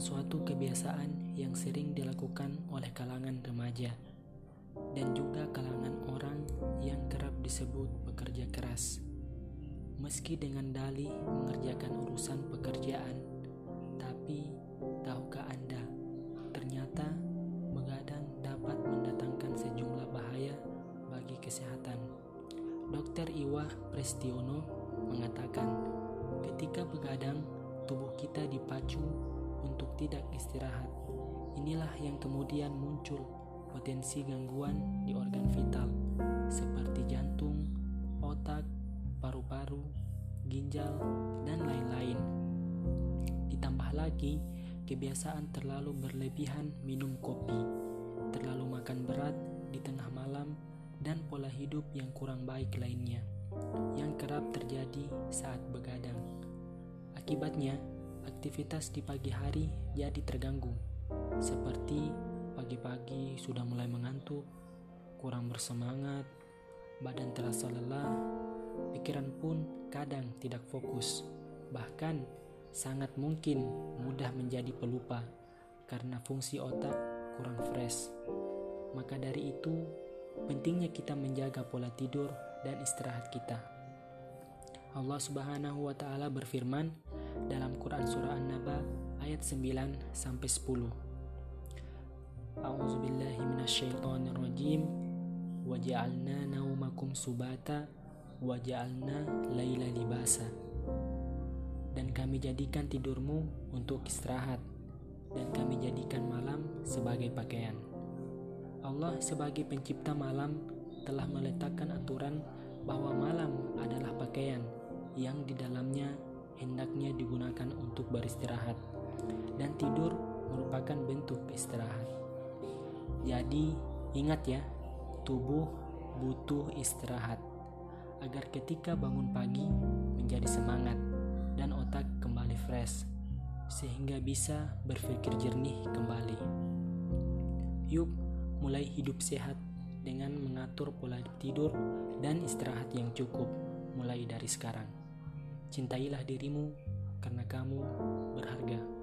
kebiasaan yang sering dilakukan oleh kalangan remaja dan juga kalangan orang yang kerap disebut pekerja keras. Meski dengan dalih mengerjakan urusan pekerjaan, tapi tahukah Anda, ternyata begadang dapat mendatangkan sejumlah bahaya bagi kesehatan. Dr. Iwa Prestiono mengatakan, ketika begadang, tubuh kita dipacu untuk tidak istirahat. Inilah yang kemudian muncul potensi gangguan di organ vital seperti jantung, otak, paru-paru, ginjal, dan lain-lain. Ditambah lagi, kebiasaan terlalu berlebihan minum kopi, terlalu makan berat di tengah malam, dan pola hidup yang kurang baik lainnya yang kerap terjadi saat begadang. Akibatnya, aktivitas di pagi hari jadi terganggu, seperti pagi-pagi sudah mulai mengantuk, kurang bersemangat, badan terasa lelah, pikiran pun kadang tidak fokus, bahkan sangat mungkin mudah menjadi pelupa karena fungsi otak kurang fresh. Maka dari itu, pentingnya kita menjaga pola tidur dan istirahat kita. Allah Subhanahu wa taala berfirman dalam Quran surah An-Naba ayat 9 sampai 10. A'udzu billahi minasyaitonir rajim. Waja'alna naumakum subata waja'alna laila libasa. Dan kami jadikan tidurmu untuk istirahat dan kami jadikan malam sebagai pakaian. Allah sebagai pencipta malam telah meletakkan aturan bahwa malam adalah pakaian yang di dalamnya hendaknya digunakan untuk beristirahat dan tidur merupakan bentuk istirahat. Jadi, ingat ya, tubuh butuh istirahat agar ketika bangun pagi menjadi semangat dan otak kembali fresh sehingga bisa berpikir jernih kembali. Yuk, mulai hidup sehat dengan mengatur pola tidur dan istirahat yang cukup mulai dari sekarang. Cintailah dirimu karena kamu berharga.